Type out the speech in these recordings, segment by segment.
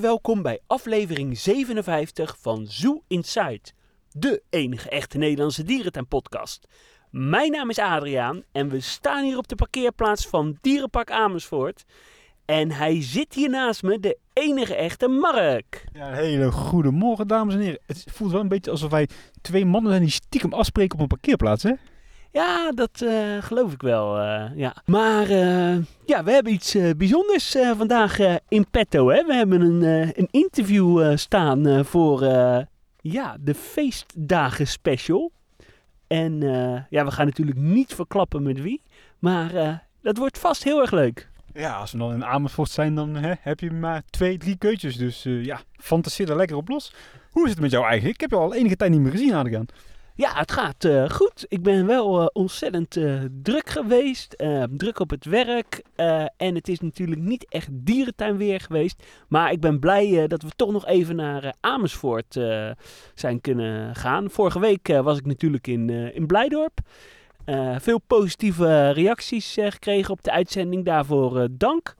welkom bij aflevering 57 van Zoo Inside, de enige echte Nederlandse dierentuinpodcast. Mijn naam is Adriaan en we staan hier op de parkeerplaats van Dierenpark Amersfoort. En hij zit hier naast me, de enige echte Mark. Ja, een hele goede morgen, dames en heren. Het voelt wel een beetje alsof wij twee mannen zijn die stiekem afspreken op een parkeerplaats, hè? Ja, dat eh, geloof ik wel. eh, ja. Maar eh, ja, we hebben iets bijzonders vandaag in petto. Hè? We hebben een, een interview staan voor ja, de feestdagen special. En ja, we gaan natuurlijk niet verklappen met wie. Maar dat wordt vast heel erg leuk. Ja, als we dan in Amersfoort zijn, dan hè, heb je maar twee, drie keutjes. Dus ja, fantaseer er lekker op los. Hoe is het met jou eigenlijk? Ik heb je al enige tijd niet meer gezien, Adriaan. Ja, het gaat eh, goed. Ik ben wel eh, ontzettend eh, druk geweest. druk op het werk. en het is natuurlijk niet echt dierentuinweer geweest. Maar ik ben blij dat we toch nog even naar Amersfoort zijn kunnen gaan. Vorige week was ik natuurlijk in, in Blijdorp. Veel positieve reacties gekregen op de uitzending. Daarvoor dank.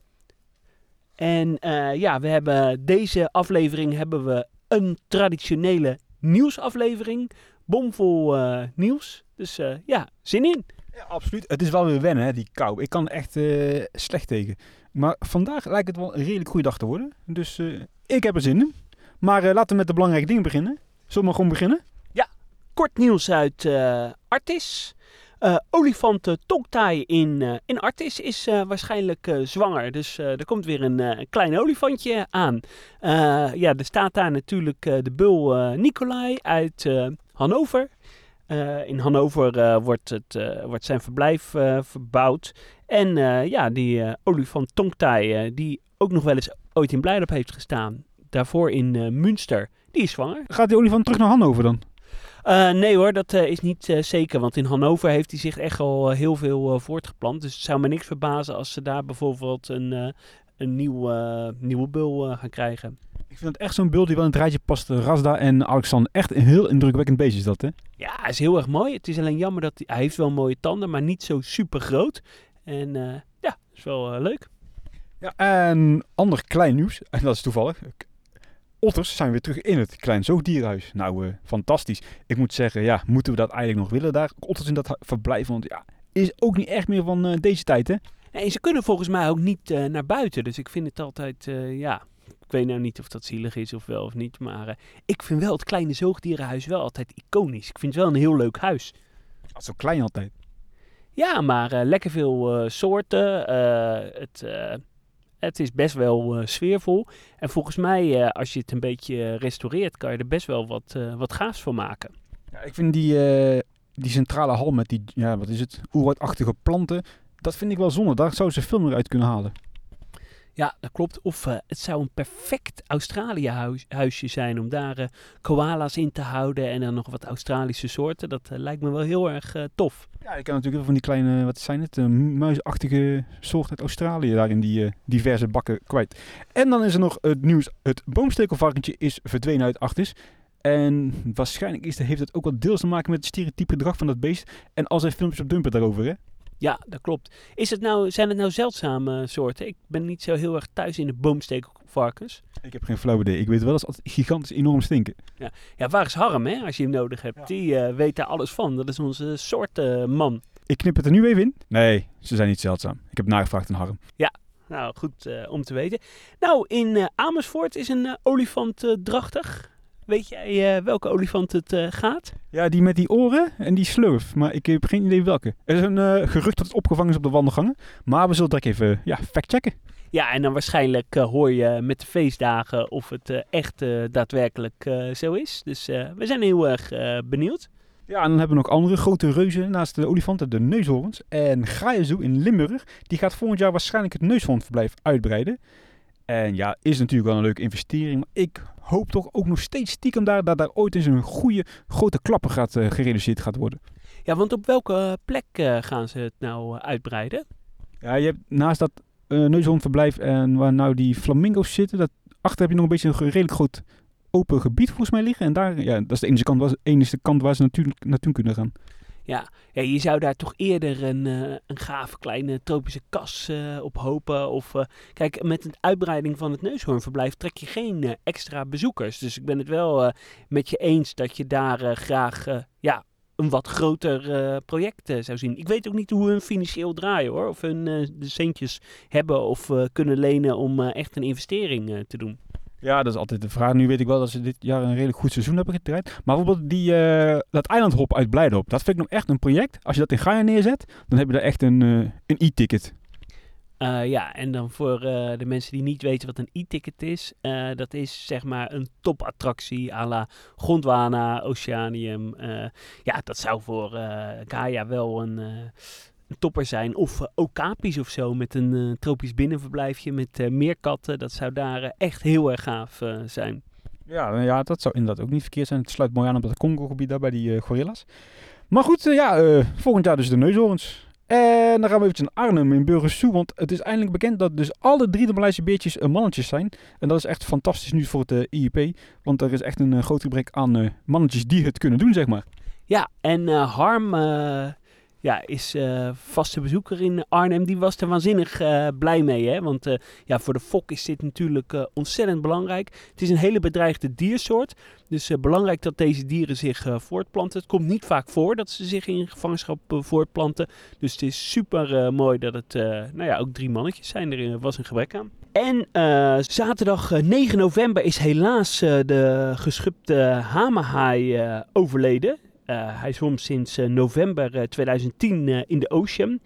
En ja, we hebben deze aflevering hebben we een traditionele nieuwsaflevering bomvol eh, nieuws. Dus eh, ja, zin in. Ja, absoluut. Het is wel weer wennen, hè, die kou. Ik kan echt eh, slecht tegen. Maar vandaag lijkt het wel een redelijk goede dag te worden. Dus ik heb er zin in. Maar laten we met de belangrijke dingen beginnen. Zullen we gewoon beginnen? Kort nieuws uit Artis. Eh olifanten tongtaai in, eh, in Artis is waarschijnlijk zwanger. Dus er komt weer een klein olifantje aan. Ja, er staat daar natuurlijk de bul Nicolai uit Hannover. Eh, in Hannover eh, wordt, het, eh, wordt zijn verblijf verbouwd. En ja, die olifant tongtaai, eh, die ook nog wel eens ooit in Blijdorp heeft gestaan. Daarvoor in Münster. Die is zwanger. Gaat die olifant terug naar Hannover dan? Nee hoor, dat is niet zeker. Want in Hannover heeft hij zich echt al heel veel voortgeplant. Dus het zou me niks verbazen als ze daar bijvoorbeeld een, een nieuw, nieuwe bul gaan krijgen. Ik vind het echt zo'n beeld die wel in het rijtje past. Rasda en Alexander. Echt een heel indrukwekkend beestje is dat, hè? Ja, hij is heel erg mooi. Het is alleen jammer dat hij, hij heeft wel mooie tanden, maar niet zo super groot. En eh, ja, dat is wel eh, leuk. Ja, en ander klein nieuws, en dat is toevallig. Otters zijn weer terug in het klein zoogdierenhuis. Nou, eh, fantastisch. Ik moet zeggen, ja, moeten we dat eigenlijk nog willen daar? Otters in dat verblijf, want ja, is ook niet echt meer van eh, deze tijd, hè? En ze kunnen volgens mij ook niet eh, naar buiten. Dus ik vind het altijd, eh, ja, ik weet nou niet of dat zielig is of wel of niet. Maar eh, ik vind wel het kleine zoogdierenhuis wel altijd iconisch. Ik vind het wel een heel leuk huis. Zo klein altijd. Ja, maar eh, lekker veel eh, soorten. het, het is best wel sfeervol. En volgens mij, als je het een beetje restaureert, kan je er best wel wat, wat gaafs van maken. Ja, ik vind die, die centrale hal met die, ja, wat is het, oerwoudachtige planten, dat vind ik wel zonde. Daar zou ze veel meer uit kunnen halen. Ja, dat klopt. Of eh, het zou een perfect Australië-huisje zijn om daar eh, koala's in te houden en dan nog wat Australische soorten. Dat eh, lijkt me wel heel erg tof. Ja, je kan natuurlijk van die kleine, wat zijn het, muisachtige soort uit Australië daar in die diverse bakken kwijt. En dan is er nog het nieuws, het boomstekelvarkentje is verdwenen uit Artis. En waarschijnlijk is, heeft het ook wel deels te maken met het stereotype gedrag van dat beest. En al zijn filmpjes op dumpen daarover, hè? Ja, dat klopt. Is het nou, zijn het nou zeldzame soorten? Ik ben niet zo heel erg thuis in de boomstekelvarkens. Ik heb geen flauw idee. Ik weet wel dat ze altijd gigantisch enorm stinken. Ja, waar is Harm, hè, als je hem nodig hebt? Ja. Die eh, weet daar alles van. Dat is onze soortenman. Ik knip het er nu even in. Nee, ze zijn niet zeldzaam. Ik heb nagevraagd aan Harm. Nou, goed eh, om te weten. Nou, in eh, Amersfoort is een olifant eh, drachtig. Weet jij eh, welke olifant het eh, gaat? Ja, die met die oren en die slurf. Maar ik heb geen idee welke. Er is een eh, gerucht dat het opgevangen is op de wandelgangen. Maar we zullen direct even ja, factchecken. Ja, en dan waarschijnlijk hoor je met de feestdagen of het echt daadwerkelijk zo is. Dus we zijn heel erg benieuwd. Ja, en dan hebben we nog andere grote reuzen naast de olifanten, de neushoorns. En Graaienzoe in Limburg, die gaat volgend jaar waarschijnlijk het neushoornverblijf uitbreiden. En ja, is natuurlijk wel een leuke investering. Maar ik hoop toch ook nog steeds stiekem daar dat daar ooit eens een goede grote klapper gaat, eh, gerealiseerd gaat worden. Ja, want op welke plek eh, gaan ze het nou eh, uitbreiden? Ja, je hebt naast dat eh neushoornverblijf en waar nou die flamingo's zitten, dat achter heb je nog een beetje een redelijk groot open gebied volgens mij liggen. En daar, ja, dat is de enige kant waar enige kant waar ze natuurlijk naartoe kunnen gaan. Ja, je zou daar toch eerder een, uh, een gave kleine tropische kas uh, op hopen. Of uh, kijk, met de uitbreiding van het neushoornverblijf trek je geen extra bezoekers. Dus ik ben het wel met je eens dat je daar graag ja, een wat groter project zou zien. Ik weet ook niet hoe hun financieel draaien hoor. Of hun de centjes hebben of kunnen lenen om echt een investering te doen. Ja, dat is altijd de vraag. Nu weet ik wel dat ze dit jaar een redelijk goed seizoen hebben gedraaid. Maar bijvoorbeeld die, uh, dat eilandhop uit Blijdorp, dat vind ik nog echt een project. Als je dat in Gaia neerzet, dan heb je daar echt een, uh, een e-ticket. Uh, ja, en dan voor de mensen die niet weten wat een e-ticket is, dat is zeg maar een topattractie à la Gondwana, Oceanium. ja, dat zou voor Gaia wel een topper zijn. Of uh, okapis of zo met een uh, tropisch binnenverblijfje met uh, meerkatten. Dat zou daar echt heel erg gaaf zijn. Ja, ja, dat zou inderdaad ook niet verkeerd zijn. Het sluit mooi aan op het Congo-gebied daar bij die gorillas. Maar goed, ja, volgend jaar dus de neushoorns. En dan gaan we eventjes naar Arnhem in Burgersoe. Want het is eindelijk bekend dat dus alle drie de Maleise beertjes mannetjes zijn. En dat is echt fantastisch nu voor het IEP. Want er is echt een groot gebrek aan mannetjes die het kunnen doen, zeg maar. Ja, en Harm ja, is uh, vaste bezoeker in Arnhem. Die was er waanzinnig uh, blij mee. Hè? Want uh, ja, voor de fok is dit natuurlijk ontzettend belangrijk. Het is een hele bedreigde diersoort. Dus belangrijk dat deze dieren zich voortplanten. Het komt niet vaak voor dat ze zich in gevangenschap voortplanten. Dus het is super mooi dat het nou ja, ook drie mannetjes zijn. Er was een gebrek aan. En zaterdag 9 november is helaas de geschupte hamerhaai overleden. Uh, hij zwom sinds uh, november 2010 uh, in de Ocean.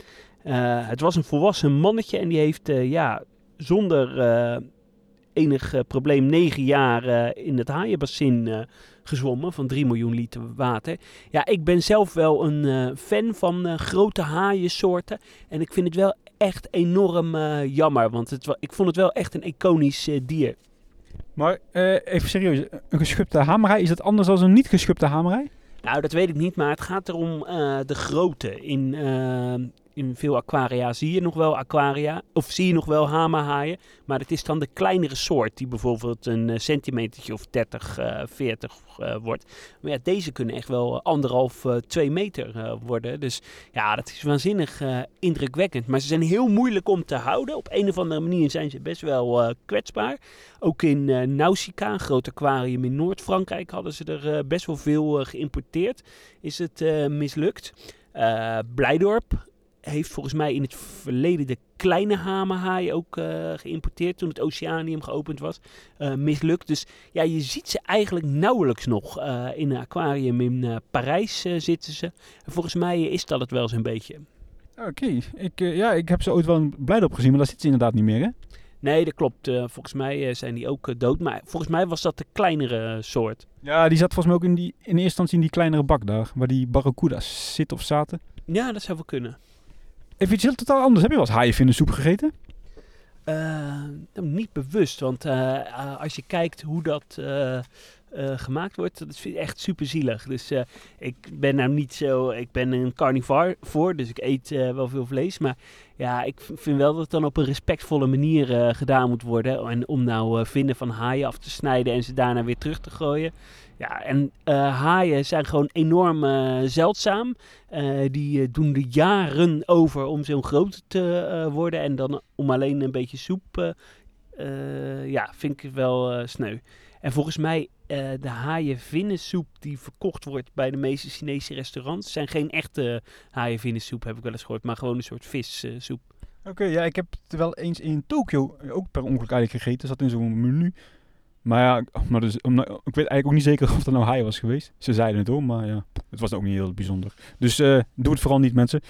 het was een volwassen mannetje en die heeft ja, zonder enig probleem negen jaar in het haaienbassin gezwommen van 3 miljoen liter water. Ja, ik ben zelf wel een fan van grote haaiensoorten en ik vind het wel echt enorm jammer, want het, ik vond het wel echt een iconisch dier. Maar even serieus, een geschupte hamerij, is dat anders dan een niet geschupte hamerij? Nou, dat weet ik niet, maar het gaat erom uh, de grootte. In, uh, in veel aquaria zie je nog wel aquaria, of zie je nog wel hamerhaaien, maar het is dan de kleinere soort die bijvoorbeeld een uh, centimetertje of 30, 40 wordt. Maar ja, deze kunnen echt wel anderhalf, twee meter worden. Dus ja, dat is waanzinnig indrukwekkend. Maar ze zijn heel moeilijk om te houden. Op een of andere manier zijn ze best wel kwetsbaar. Ook in uh, Nausicaa, een groot aquarium in Noord-Frankrijk, hadden ze er best wel veel geïmporteerd. Is het mislukt. Blijdorp, heeft volgens mij in het verleden de kleine hamerhaai ook uh, geïmporteerd toen het Oceanium geopend was. Uh, mislukt. Dus ja, je ziet ze eigenlijk nauwelijks nog. Uh, in een aquarium in Parijs zitten ze. En volgens mij is dat het wel zo'n beetje. Oké, ik, ja, ik heb ze ooit wel blij op gezien, maar daar zitten ze inderdaad niet meer hè? Nee, dat klopt. volgens mij zijn die ook dood. Maar volgens mij was dat de kleinere soort. Ja, die zat volgens mij ook in, die, in eerste instantie in die kleinere bak daar. Waar die barracuda's zitten of zaten. Ja, dat zou wel kunnen. Even iets heel totaal anders. Heb je wel eens haaien in de soep gegeten? Uh, niet bewust, want uh, als je kijkt hoe dat gemaakt wordt, dat is echt super zielig. Dus ik ben nou niet zo, ik ben een carnivore voor, dus ik eet wel veel vlees. Maar ja, ik vind wel dat het dan op een respectvolle manier gedaan moet worden. En om nou vinden van haaien af te snijden en ze daarna weer terug te gooien. Ja, en uh, haaien zijn gewoon enorm uh, zeldzaam. Uh, die doen er jaren over om zo'n groot te worden. En dan om alleen een beetje soep, ja, vind ik wel sneu. En volgens mij, de haaienvinnensoep die verkocht wordt bij de meeste Chinese restaurants... zijn geen echte haaienvinnensoep, heb ik wel eens gehoord. Maar gewoon een soort vissoep. Oké, ja, ik heb het wel eens in Tokio ook per ongeluk eigenlijk gegeten. Zat in zo'n menu. Maar ja, maar dus, om, ik weet eigenlijk ook niet zeker of dat nou hij was geweest. Ze zeiden het hoor, maar ja, het was ook niet heel bijzonder. Dus uh, doe het vooral niet mensen.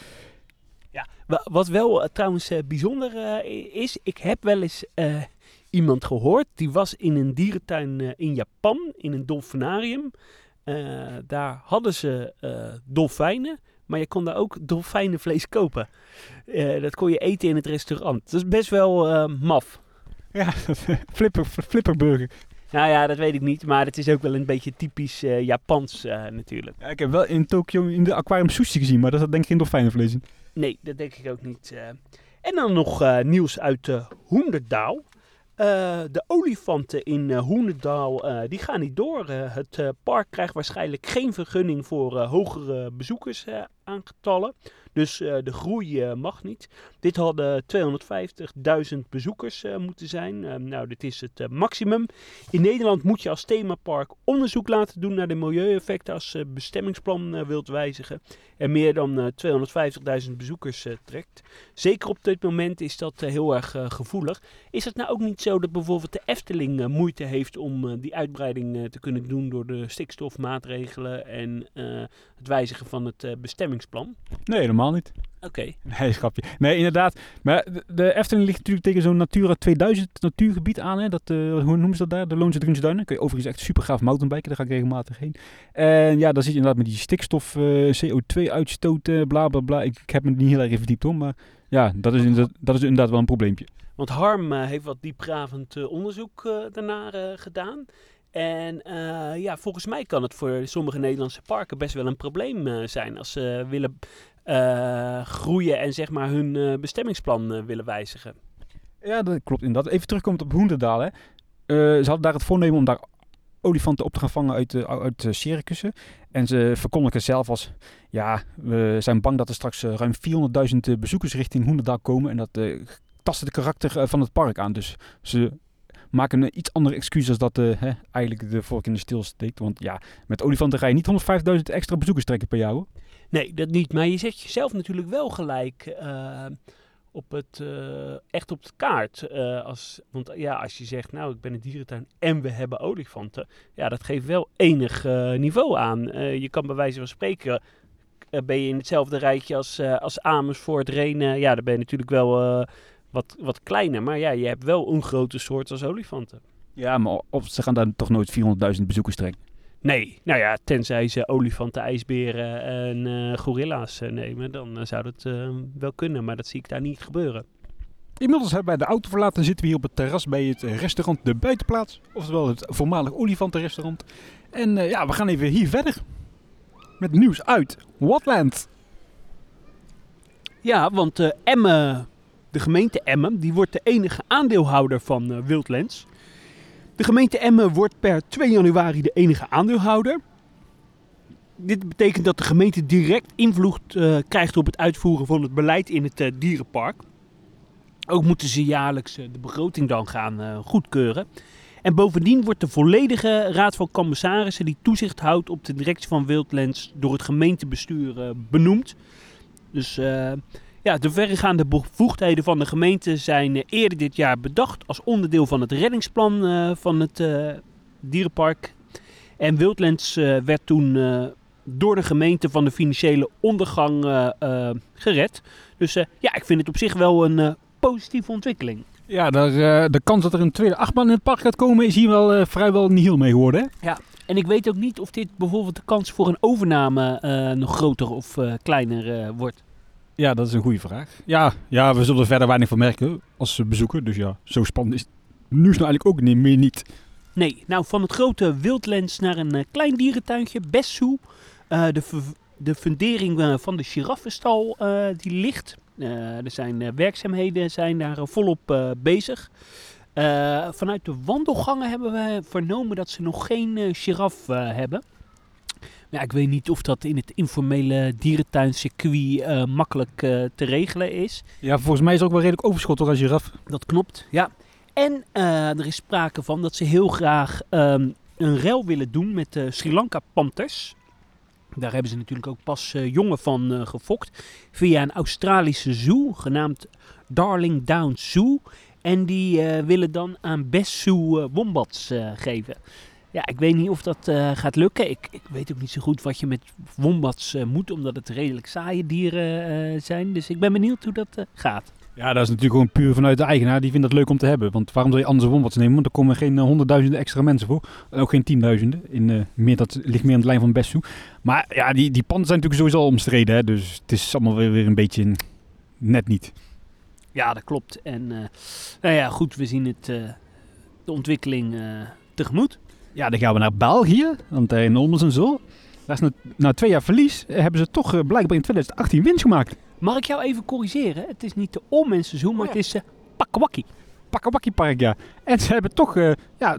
Ja, wat wel uh, trouwens uh, bijzonder is, ik heb wel eens iemand gehoord, die was in een dierentuin in Japan, in een dolfinarium. daar hadden ze dolfijnen, maar je kon daar ook dolfijnenvlees kopen. dat kon je eten in het restaurant. Dat is best wel maf. Ja, flipper, flipperburger. Nou ja, dat weet ik niet, maar het is ook wel een beetje typisch uh, Japans uh, natuurlijk. Ja, ik heb wel in Tokio in de aquarium sushi gezien, maar dat had denk ik geen dolfijnenvlees in. Nee, dat denk ik ook niet. Uh. En dan nog nieuws uit Hoenderdaal. Eh, de olifanten in Hoenendaal uh, die gaan niet door. het park krijgt waarschijnlijk geen vergunning voor hogere bezoekersaangetallen. Dus de groei mag niet. Dit hadden 250.000 bezoekers moeten zijn. nou, dit is het maximum. In Nederland moet je als themapark onderzoek laten doen naar de milieueffecten als bestemmingsplan wilt wijzigen. En meer dan 250.000 bezoekers trekt. Zeker op dit moment is dat heel erg gevoelig. Is het nou ook niet zo? dat bijvoorbeeld de Efteling moeite heeft om die uitbreiding te kunnen doen door de stikstofmaatregelen en het wijzigen van het bestemmingsplan? Nee, helemaal niet. Oké. Okay. Nee, schapje. Nee, inderdaad. Maar de, Efteling ligt natuurlijk tegen zo'n Natura 2000 natuurgebied aan. Hè? Dat, hoe noemen ze dat daar? De Loonse Duinen. Kun je overigens echt super gaaf mountainbiken. Daar ga ik regelmatig heen. En ja, daar zit je inderdaad met die stikstof, CO2-uitstoot, bla bla bla. Ik, ik, heb me niet heel erg verdiept om, maar ja, dat is, inderdaad, dat is inderdaad wel een probleempje. Want Harm uh, heeft wat diepgravend uh, onderzoek uh, daarna gedaan. En ja, volgens mij kan het voor sommige Nederlandse parken best wel een probleem zijn als ze willen groeien en zeg maar hun bestemmingsplan willen wijzigen. Ja, dat klopt inderdaad. Even terugkomend op Hoenderdaal. Hè. ze hadden daar het voornemen om daar olifanten op te gaan vangen uit, uit circussen. En ze verkondigen zelf als, ja, we zijn bang dat er straks ruim 400.000 bezoekers richting Hoenderdaal komen. En dat tasten het karakter eh, van het park aan. Dus ze maken een iets andere excuus als dat uh, hè, eigenlijk de vork in de stil steekt. Want ja, met olifanten ga je niet 105.000 extra bezoekers trekken per jaar. Nee, dat niet. Maar je zet jezelf natuurlijk wel gelijk uh, op het, uh, echt op de kaart. als, want ja, als je zegt, nou ik ben een dierentuin en we hebben olifanten. Ja, dat geeft wel enig niveau aan. je kan bij wijze van spreken ben je in hetzelfde rijtje als, als Amersfoort, Renen. Ja, dan ben je natuurlijk wel wat, wat kleiner. Maar ja, je hebt wel een grote soort als olifanten. Ja, maar of ze gaan dan toch nooit 400.000 bezoekers trekken? Nee, nou ja, tenzij ze olifanten, ijsberen en uh, gorilla's uh, nemen, dan uh, zou dat wel kunnen. Maar dat zie ik daar niet gebeuren. Inmiddels hebben wij de auto verlaten en zitten we hier op het terras bij het restaurant De Buitenplaats. Oftewel het voormalig olifantenrestaurant. En ja, we gaan even hier verder. Met nieuws uit Watland. Ja, want Emme de gemeente Emmen die wordt de enige aandeelhouder van Wildlands. De gemeente Emmen wordt per 2 januari de enige aandeelhouder. Dit betekent dat de gemeente direct invloed uh, krijgt op het uitvoeren van het beleid in het uh, dierenpark. Ook moeten ze jaarlijks de begroting dan gaan goedkeuren. En bovendien wordt de volledige raad van commissarissen die toezicht houdt op de directie van Wildlands door het gemeentebestuur benoemd. Dus ja, de verregaande bevoegdheden van de gemeente zijn eh, eerder dit jaar bedacht als onderdeel van het reddingsplan uh, van het uh, dierenpark. En Wildlands werd toen door de gemeente van de financiële ondergang gered. Dus ja, ik vind het op zich wel een positieve ontwikkeling. Ja, de, de kans dat er een tweede achtbaan in het park gaat komen is hier wel vrijwel niet heel mee geworden. Hè? Ja, en ik weet ook niet of dit bijvoorbeeld de kans voor een overname nog groter of kleiner wordt. Ja, dat is een goede vraag. Ja, ja, we zullen er verder weinig van merken als bezoeker. Dus ja, zo spannend is het nu is nou eigenlijk ook niet meer niet. Nee, nou van het grote wildlens naar een uh, klein dierentuintje, Bessou. Uh, de, de fundering uh, van de giraffenstal die ligt. er zijn werkzaamheden zijn daar volop bezig. vanuit de wandelgangen hebben we vernomen dat ze nog geen giraf hebben. Ja, ik weet niet of dat in het informele dierentuincircuit uh, makkelijk uh, te regelen is. Ja, volgens mij is er ook wel redelijk overschot toch als giraf. Dat klopt, ja. En uh, er is sprake van dat ze heel graag um, een ruil willen doen met de Sri Lanka Panthers. Daar hebben ze natuurlijk ook pas jongen van gefokt. Via een Australische zoo, genaamd Darling Downs Zoo. En die willen dan aan Bessou wombats geven. Ja, ik weet niet of dat uh, gaat lukken. Ik, ik, weet ook niet zo goed wat je met wombats uh, moet, omdat het redelijk saaie dieren uh, zijn. Dus ik ben benieuwd hoe dat gaat. Ja, dat is natuurlijk gewoon puur vanuit de eigenaar. Die vindt dat leuk om te hebben. Want waarom zou je anders wombats nemen? Want er komen geen honderdduizenden extra mensen voor. En ook geen tienduizenden. In, meer, dat ligt meer aan de lijn van Bessu. Maar ja, die, die panden zijn natuurlijk sowieso omstreden. Hè? Dus het is allemaal weer, weer een beetje net niet. Ja, dat klopt. En nou ja, goed, we zien het, de ontwikkeling tegemoet. Ja, dan gaan we naar België, want in Olmers en zo. Daar is na, na, twee jaar verlies eh, hebben ze toch uh, blijkbaar in 2018 winst gemaakt. Mag ik jou even corrigeren? Het is niet de Olmens seizoen, maar oh het is uh, Pakwakkie. Park, ja. En ze hebben toch eh, ja,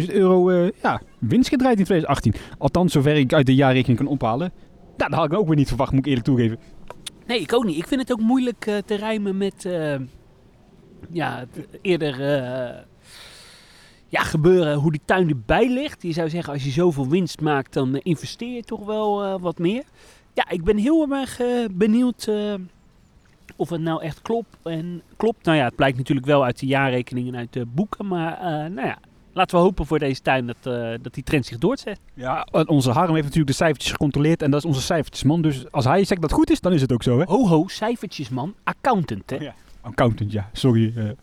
300.000 euro eh, ja, winst gedraaid in 2018. Althans, zover ik uit de jaarrekening kan ophalen. Nou, dat had ik ook weer niet verwacht, moet ik eerlijk toegeven. Nee, ik ook niet. Ik vind het ook moeilijk eh, te rijmen met eh, ja, eerder eh, ja, gebeuren hoe die tuin erbij ligt. Je zou zeggen, als je zoveel winst maakt, dan eh, investeer je toch wel eh, wat meer. Ja, ik ben heel erg eh, benieuwd of het nou echt klopt. En klopt, nou ja, het blijkt natuurlijk wel uit de jaarrekeningen en uit de boeken. Maar nou ja, laten we hopen voor deze tuin dat, dat die trend zich doorzet. Ja, onze Harm heeft natuurlijk de cijfertjes gecontroleerd en dat is onze cijfertjesman. Dus als hij zegt dat het goed is, dan is het ook zo, hè? Ho ho, cijfertjes man, accountant hè. Ja. Accountant, ja. Sorry,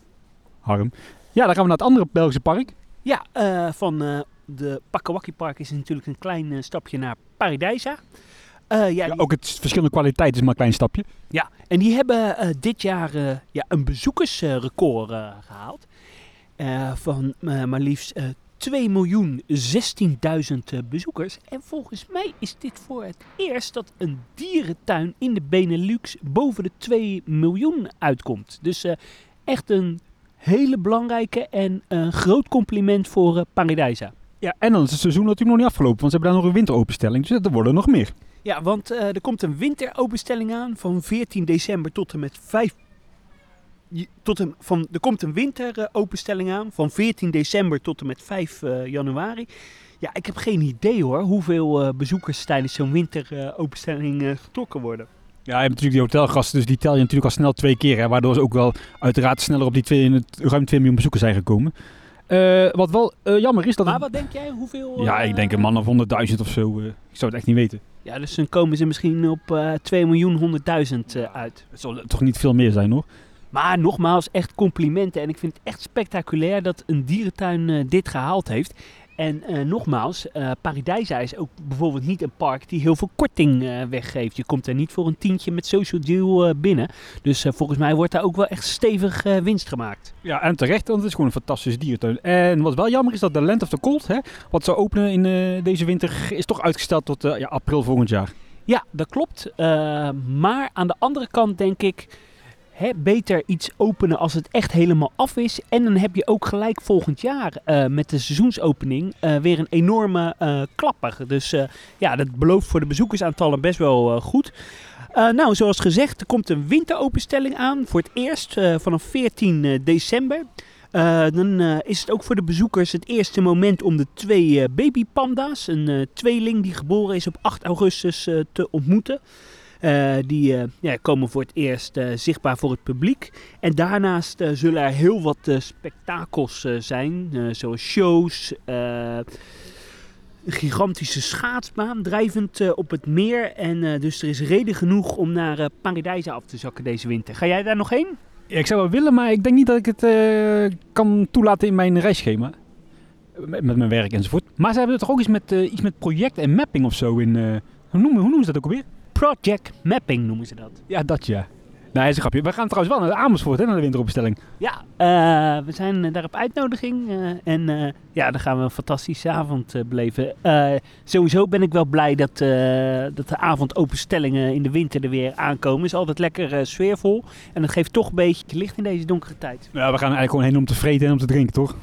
Harm. Ja, dan gaan we naar het andere Belgische park. Ja, eh, van eh, de Pakkawakkie Park is natuurlijk een klein eh, stapje naar Paradijsa. Ja, Ja, ook het verschillende kwaliteit is maar een klein stapje. ja, en die hebben dit jaar ja, een bezoekersrecord eh, gehaald. Eh, van maar liefst eh 2.016.000 bezoekers. En volgens mij is dit voor het eerst dat een dierentuin in de Benelux boven de 2 miljoen uitkomt. Dus echt een hele belangrijke en een groot compliment voor eh, Paradijsa. Ja, en dan is het seizoen natuurlijk nog niet afgelopen, want ze hebben daar nog een winteropenstelling. Dus er worden nog meer. Ja, want eh, er komt een winteropenstelling aan van 14 december tot en met 5. je- Tot en, van, er komt een winteropenstelling aan van 14 december tot en met 5 eh, januari. Ja, ik heb geen idee hoor hoeveel eh, bezoekers tijdens zo'n winteropenstelling eh getrokken worden. Ja, hebt natuurlijk die hotelgasten, dus die tel je natuurlijk al snel twee keer. Hè, waardoor ze ook wel uiteraard sneller op die twee, ruim 2 miljoen bezoekers zijn gekomen. Eh, wat wel eh, jammer is dat... Maar wat denk jij? Hoeveel? ja, ik denk een man of 100.000 of zo. eh, ik zou het echt niet weten. Ja, dus dan komen ze misschien op eh 2 miljoen 100.000 eh, uit. Het zal toch niet veel meer zijn hoor. Maar nogmaals, echt complimenten. En ik vind het echt spectaculair dat een dierentuin dit gehaald heeft. En eh, nogmaals, eh Paradijsa is ook bijvoorbeeld niet een park die heel veel korting eh, weggeeft. Je komt er niet voor een tientje met social deal binnen. Dus volgens mij wordt daar ook wel echt stevig winst gemaakt. Ja, en terecht, want het is gewoon een fantastische dierentuin. En wat wel jammer is dat de Land of the Cold, hè, wat zou openen in deze winter, is toch uitgesteld tot ja, april volgend jaar. Ja, dat klopt. Maar aan de andere kant denk ik, beter iets openen als het echt helemaal af is. En dan heb je ook gelijk volgend jaar eh, met de seizoensopening eh, weer een enorme eh, klapper. Dus ja, dat belooft voor de bezoekersaantallen best wel goed. Nou, zoals gezegd, er komt een winteropenstelling aan voor het eerst vanaf 14 december. Dan is het ook voor de bezoekers het eerste moment om de twee babypanda's, een tweeling die geboren is op 8 augustus, te ontmoeten. Eh, die eh, ja, komen voor het eerst eh, zichtbaar voor het publiek. En daarnaast zullen er heel wat spektakels zijn, zoals shows, een gigantische schaatsbaan drijvend op het meer. En dus er is reden genoeg om naar Paradijsa af te zakken deze winter. Ga jij daar nog heen? Ja, ik zou wel willen, maar ik denk niet dat ik het kan toelaten in mijn reisschema. Met, mijn werk enzovoort. Maar ze hebben toch ook iets met, iets met project en mapping of zo in... hoe, noemen, hoe noemen ze dat ook alweer? Project Mapping noemen ze dat. Ja, dat ja. Nee, is een grapje. We gaan trouwens wel naar Amersfoort, hè, naar de winteropstelling. Ja, eh, we zijn eh, daar op uitnodiging. eh, en ja, dan gaan we een fantastische avond beleven. Sowieso ben ik wel blij dat, dat de avondopenstellingen in de winter er weer aankomen. Is altijd lekker sfeervol. En dat geeft toch een beetje licht in deze donkere tijd. Ja, we gaan eigenlijk gewoon heen om te vreten en om te drinken, toch?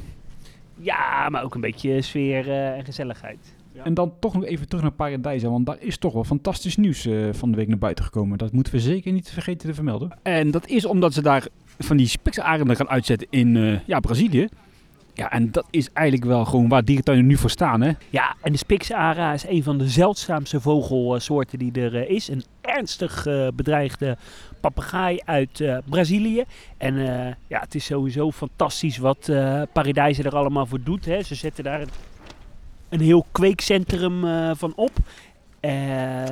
Ja, maar ook een beetje sfeer en gezelligheid. En dan toch nog even terug naar Paradijsa, want daar is toch wel fantastisch nieuws eh, van de week naar buiten gekomen. Dat moeten we zeker niet vergeten te vermelden. En dat is omdat ze daar van die speksearenden gaan uitzetten in eh, ja, Brazilië. Ja, en dat is eigenlijk wel gewoon waar dierentuinen nu voor staan, hè? Ja, en de Spixara is een van de zeldzaamste vogelsoorten die er eh, is. Een ernstig eh, bedreigde papegaai uit eh, Brazilië. En eh, ja, het is sowieso fantastisch wat eh Paradijs er allemaal voor doet. Hè. Ze zetten daar een, heel kweekcentrum eh, van op. Eh,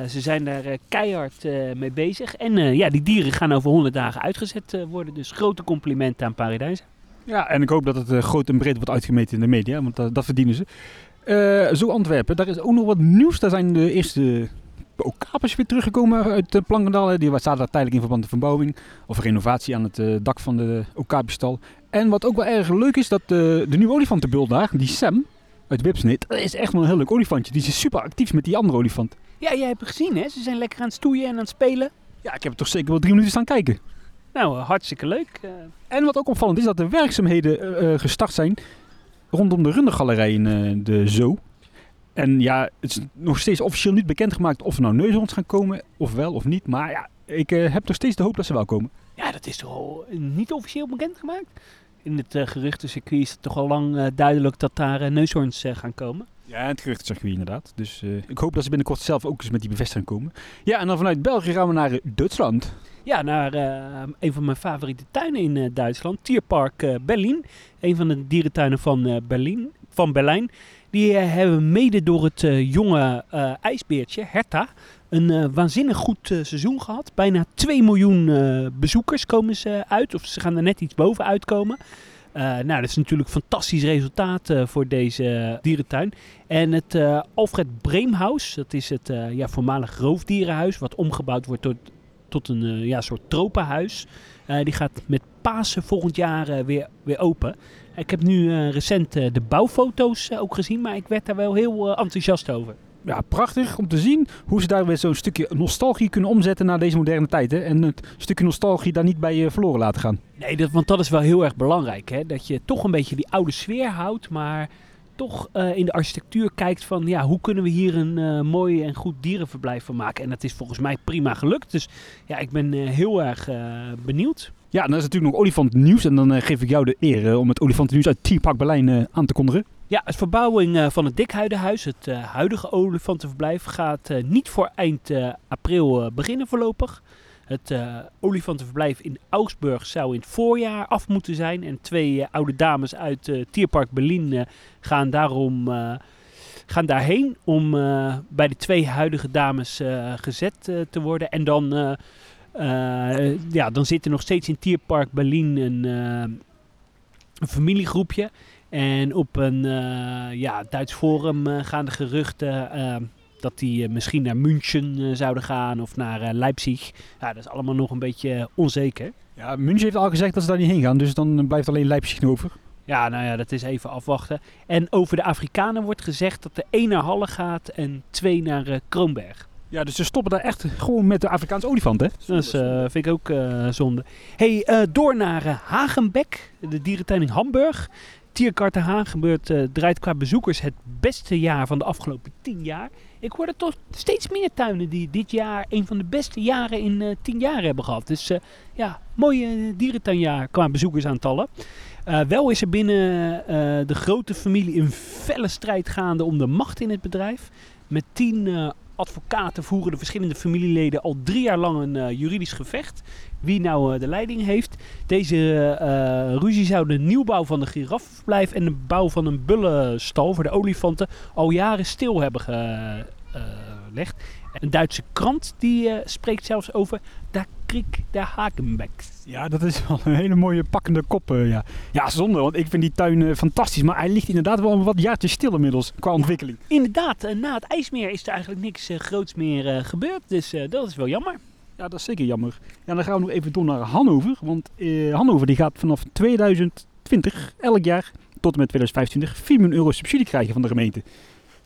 ze zijn daar eh, keihard mee bezig. En ja, die dieren gaan over 100 dagen uitgezet worden. Dus grote complimenten aan Paradijs. Ja, en ik hoop dat het groot en breed wordt uitgemeten in de media, want dat, verdienen ze. Zo Antwerpen, daar is ook nog wat nieuws. Daar zijn de eerste okapers weer teruggekomen uit Plankendal. Die zaten daar tijdelijk in verband met verbouwing of renovatie aan het dak van de okapierstal. En wat ook wel erg leuk is, dat de nieuwe olifantenbul daar, die Sam uit Wipsnit, dat is echt wel een heel leuk olifantje. Die is super actief met die andere olifant. Ja, jij hebt het gezien hè. Ze zijn lekker aan het stoeien en aan het spelen. Ja, ik heb er toch zeker wel drie minuten staan kijken. Nou, eh, hartstikke leuk. Eh, En wat ook opvallend is dat de werkzaamheden eh, gestart zijn rondom de rundergalerij in de Zoo. En ja, het is nog steeds officieel niet bekendgemaakt of er nou neushoorns gaan komen, of wel of niet. Maar ja, ik heb nog steeds de hoop dat ze wel komen. ja, dat is toch al niet officieel bekendgemaakt? In het uh, geruchtencircuit is het toch al lang eh, duidelijk dat daar eh, neushoorns gaan komen. Ja, het geruchtencircuit inderdaad. Dus ik hoop dat ze binnenkort zelf ook eens met die bevestiging komen. Ja, en dan vanuit België gaan we naar Duitsland. Ja, naar een van mijn favoriete tuinen in Duitsland, Tierpark Berlin. Een van de dierentuinen van, Berlin, van Berlijn. Die hebben mede door het jonge ijsbeertje, Herta, een eh, waanzinnig goed eh, seizoen gehad. Bijna 2 miljoen eh, bezoekers komen ze uit, of ze gaan er net iets boven uitkomen. Nou, dat is natuurlijk een fantastisch resultaat voor deze dierentuin. En het Alfred Breemhuis, dat is het ja, voormalig roofdierenhuis, wat omgebouwd wordt tot, tot een ja, soort tropenhuis. Die gaat met Pasen volgend jaar weer, weer open. Ik heb nu recent de bouwfoto's ook gezien, maar ik werd daar wel heel enthousiast over. Ja, prachtig om te zien hoe ze daar weer zo'n stukje nostalgie kunnen omzetten naar deze moderne tijd. Hè? En het stukje nostalgie daar niet bij eh, verloren laten gaan. Nee, dat, want dat is wel heel erg belangrijk. Hè? Dat je toch een beetje die oude sfeer houdt, maar toch eh, in de architectuur kijkt van ja, hoe kunnen we hier een eh, mooi en goed dierenverblijf van maken. En dat is volgens mij prima gelukt. Dus ja, ik ben heel erg benieuwd. Ja, dan is natuurlijk nog olifantnieuws. En dan geef ik jou de eer om het olifantennieuws uit Tierpark Berlijn aan te kondigen. Ja, het verbouwing eh, van het Dikhuidenhuis, het eh, huidige olifantenverblijf, gaat eh, niet voor eind april beginnen voorlopig. Het olifantenverblijf in Augsburg zou in het voorjaar af moeten zijn. En twee oude dames uit Tierpark Berlin gaan daarom gaan daarheen om bij de twee huidige dames gezet te worden. En dan, ja, dan zit er nog steeds in Tierpark Berlin een, een familiegroepje. En op een eh, ja, Duits forum eh, gaan de geruchten eh, dat die misschien naar München zouden gaan of naar Leipzig. Ja, dat is allemaal nog een beetje onzeker. Ja, München heeft al gezegd dat ze daar niet heen gaan. Dus dan blijft alleen Leipzig over. Ja, nou ja, dat is even afwachten. En over de Afrikanen wordt gezegd dat er één naar Halle gaat en twee naar eh, Kroonberg. Ja, dus ze stoppen daar echt gewoon met de Afrikaanse olifant, hè? Dat is, vind ik ook zonde. hey, door naar Hagenbeck, de dierentuin in Hamburg. Tierkarten Hagenbeurt eh, draait qua bezoekers het beste jaar van de afgelopen tien jaar. Ik hoor er toch steeds meer tuinen die dit jaar een van de beste jaren in eh, tien jaar hebben gehad. Dus eh, ja, mooi eh, dierentuinjaar qua bezoekersaantallen. Wel is er binnen de grote familie een felle strijd gaande om de macht in het bedrijf. Met tien advocaten voeren de verschillende familieleden al drie jaar lang een eh, juridisch gevecht. Wie nou eh, de leiding heeft. Deze eh, ruzie zou de nieuwbouw van de giraffenverblijf en de bouw van een bullenstal voor de olifanten al jaren stil hebben gelegd. Een Duitse krant die eh, spreekt zelfs over daar Kriek de Hakenbeck. Ja, dat is wel een hele mooie pakkende kop, eh, ja. Ja, zonde, want ik vind die tuin eh, fantastisch. Maar hij ligt inderdaad wel wat jaartjes stil inmiddels, qua ontwikkeling. Inderdaad, na het ijsmeer is er eigenlijk niks groots meer gebeurd. Dus dat is wel jammer. Ja, dat is zeker jammer. Ja, dan gaan we nog even door naar Hannover. Want Hannover die gaat vanaf 2020 elk jaar tot en met 2025 4 miljoen euro subsidie krijgen van de gemeente.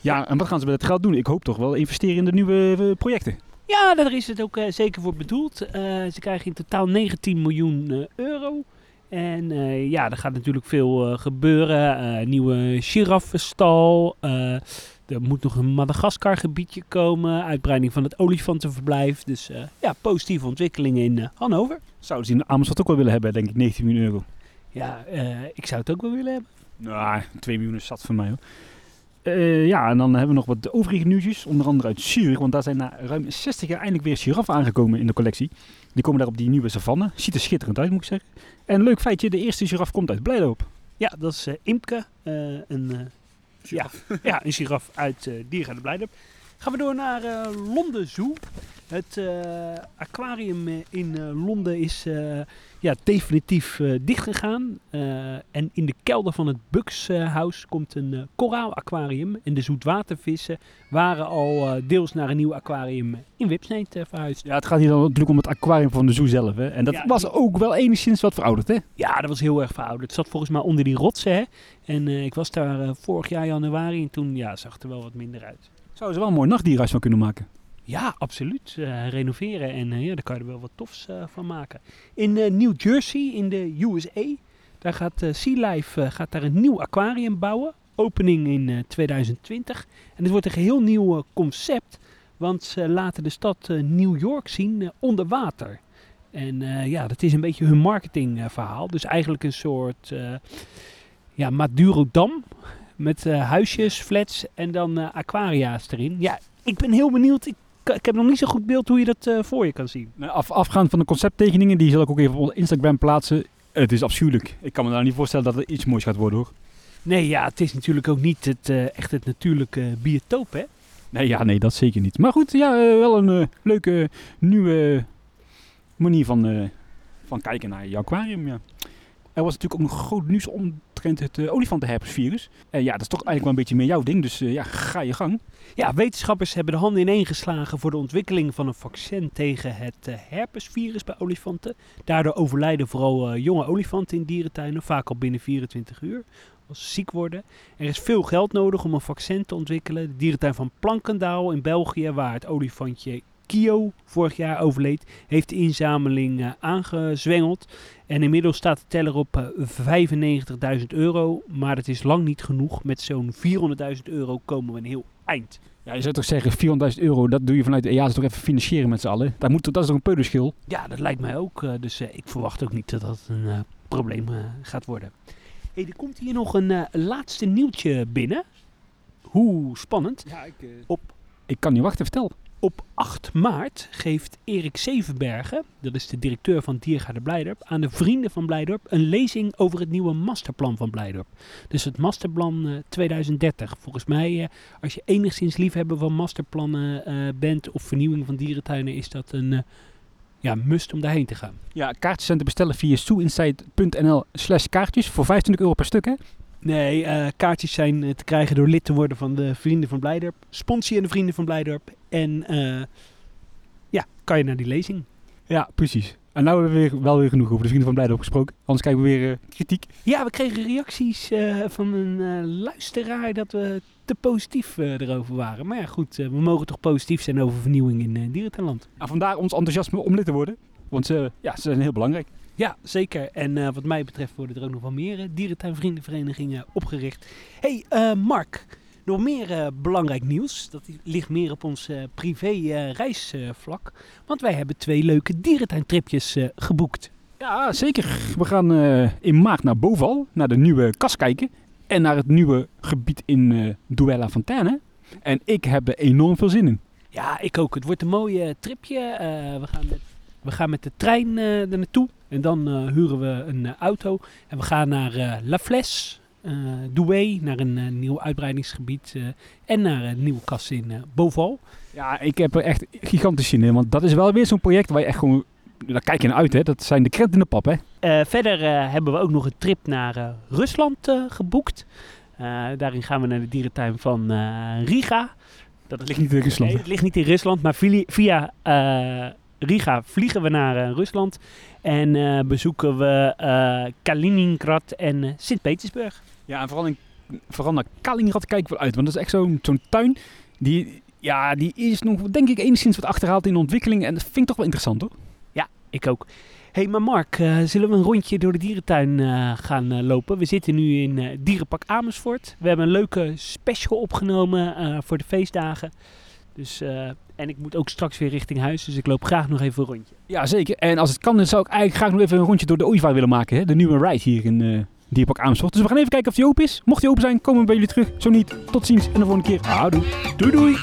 Ja, en wat gaan ze met het geld doen? Ik hoop toch wel investeren in de nieuwe eh, projecten. Ja, daar is het ook eh, zeker voor bedoeld. Eh, ze krijgen in totaal 19 miljoen euro. En ja, er gaat natuurlijk veel gebeuren. Nieuwe giraffenstal. er moet nog een Madagaskar gebiedje komen. Uitbreiding van het olifantenverblijf. Dus ja, positieve ontwikkelingen in Hannover. Zouden ze in Amersfoort ook wel willen hebben, denk ik, 19 miljoen euro. Ja, ik zou het ook wel willen hebben. Nou, 2 miljoen is zat voor mij hoor. Eh, ja, en dan hebben we nog wat overige nieuwtjes. Onder andere uit Zurich, want daar zijn na ruim 60 jaar eindelijk weer giraffen aangekomen in de collectie. Die komen daar op die nieuwe savanne. Ziet er schitterend uit, moet ik zeggen. En leuk feitje, de eerste giraf komt uit Blijloop. Ja, dat is eh, Imke. eh, een, eh, ja, ja, een giraf uit uh, Diergaarde Blijdorp. Gaan we door naar Londen Zoo. Het eh, aquarium eh, in eh, Londen is eh, ja, definitief dichtgegaan. En in de kelder van het Bucks House komt een koraalaquarium. En de zoetwatervissen waren al deels naar een nieuw aquarium in Wipsneet verhuisd. Ja, het gaat hier dan natuurlijk om het aquarium van de zoo zelf. Hè? En dat Ja, was ook wel enigszins wat verouderd, hè? Ja, dat was heel erg verouderd. Het zat volgens mij onder die rotsen. Hè? En ik was daar vorig jaar januari en toen ja, zag het er wel wat minder uit. Zouden ze wel een mooi nachtdierhuis van kunnen maken. Ja, absoluut. Eh, renoveren en eh, ja, daar kan je er wel wat tofs eh, van maken. In New Jersey, in de USA, daar gaat Sea Life gaat daar een nieuw aquarium bouwen. Opening in eh, 2020. En het wordt een geheel nieuw concept, want ze laten de stad New York zien onder water. En ja, dat is een beetje hun marketingverhaal. dus eigenlijk een soort ja, Madurodam met huisjes, flats en dan aquaria's erin. Ja, ik ben heel benieuwd. Ik heb nog niet zo goed beeld hoe je dat eh, voor je kan zien. Nou, Af, afgaand van de concepttekeningen, die zal ik ook even op Instagram plaatsen. Het is afschuwelijk. Ik kan me nou niet voorstellen dat het iets moois gaat worden hoor. Nee, ja, het is natuurlijk ook niet het, eh, echt het natuurlijke biotoop, hè? Nee, ja, nee, dat zeker niet. Maar goed, ja, eh, wel een leuke nieuwe manier van, van kijken naar je aquarium. Ja. Er was natuurlijk ook nog groot nieuws omtrent het uh, olifantenherpesvirus. En ja, dat is toch eigenlijk wel een beetje meer jouw ding, dus eh, ja, ga je gang. Ja, wetenschappers hebben de handen ineen geslagen voor de ontwikkeling van een vaccin tegen het eh, herpesvirus bij olifanten. Daardoor overlijden vooral jonge olifanten in dierentuinen, vaak al binnen 24 uur, als ze ziek worden. Er is veel geld nodig om een vaccin te ontwikkelen. De dierentuin van Plankendaal in België, waar het olifantje Kio vorig jaar overleed, heeft de inzameling eh, aangezwengeld. En inmiddels staat de teller op eh, 95.000 euro, maar dat is lang niet genoeg. Met zo'n 400.000 euro komen we een heel eind. Ja, je zou toch zeggen, 400.000 euro, dat doe je vanuit de EASA toch even financieren met z'n allen. Dat, moet, dat is toch een peulenschil? Ja, dat lijkt mij ook. eh, dus eh, ik verwacht ook niet dat dat een eh, probleem eh, gaat worden. Hey, er komt hier nog een eh, laatste nieuwtje binnen. Hoe spannend. Ja, ik... Op, Ik kan niet wachten, vertel. Op 8 maart geeft Erik Zevenbergen, dat is de directeur van Diergaarde Blijdorp, aan de vrienden van Blijdorp een lezing over het nieuwe masterplan van Blijdorp. Dus het masterplan eh, 2030. Volgens mij, eh, als je enigszins liefhebber van masterplannen eh, bent of vernieuwing van dierentuinen, is dat een eh, ja, must om daarheen te gaan. Ja, kaartjes zijn te bestellen via soeinsight.nl slash kaartjes voor 25 euro per stuk, hè? Nee, eh, kaartjes zijn eh, te krijgen door lid te worden van de Vrienden van Blijdorp. Sponsor je de Vrienden van Blijdorp. En eh, ja, kan je naar die lezing. Ja, precies. En nou hebben we weer, wel weer genoeg over de vrienden van Blijdorp gesproken. Anders krijgen we weer kritiek. Ja, we kregen reacties van een luisteraar dat we te positief erover waren. Maar ja, goed, we mogen toch positief zijn over vernieuwing in uh, dierentuinland. En vandaar ons enthousiasme om lid te worden. Want ze, ja, ze zijn heel belangrijk. Ja, zeker. En eh, wat mij betreft worden er ook nog wel meer eh, dierentuinvriendenverenigingen opgericht. hey, eh, Mark, nog meer belangrijk nieuws. Dat ligt meer op ons privé reisvlak. Want wij hebben twee leuke dierentuintripjes geboekt. Ja, zeker. We gaan in maart naar Boval, naar de nieuwe kas kijken. En naar het nieuwe gebied in Duella Fontaine. En ik heb er enorm veel zin in. Ja, ik ook. Het wordt een mooi eh, tripje. We, gaan met, we gaan met de trein er naartoe. En dan eh, huren we een eh, auto. En we gaan naar eh, La Fles, eh Douai, naar een nieuw uitbreidingsgebied. eh, en naar een nieuwe kas in eh, Boval. Ja, ik heb er echt gigantisch zin in. Want dat is wel weer zo'n project waar je echt gewoon... Daar kijk je naar uit, hè. Dat zijn de krenten in de pap, hè. Eh, verder eh, hebben we ook nog een trip naar eh, Rusland eh, geboekt. Eh, daarin gaan we naar de dierentuin van eh, Riga. Dat ligt niet in Rusland. Nee, het ligt niet in Rusland, maar via, via eh, Riga vliegen we naar eh, Rusland. En eh, bezoeken we eh, Kaliningrad en Sint-Petersburg. Ja, en vooral, in, vooral naar Kaliningrad kijken we uit. Want dat is echt zo'n zo'n tuin. Die, ja, die is nog, denk ik, enigszins wat achterhaald in de ontwikkeling. En dat vind ik toch wel interessant, hoor. Ik ook. hey, maar Mark, zullen we een rondje door de dierentuin gaan lopen? We zitten nu in Dierenpak Amersfoort. We hebben een leuke special opgenomen voor de feestdagen. Dus, en ik moet ook straks weer richting huis, dus ik loop graag nog even een rondje. Ja, zeker. En als het kan, dan zou ik eigenlijk graag nog even een rondje door de ooievaar willen maken. Hè? De nieuwe ride hier in eh Dierpark Amersfoort. Dus we gaan even kijken of die open is. Mocht die open zijn, komen we bij jullie terug. Zo niet, tot ziens en de volgende keer. Houdoe. Doei doei!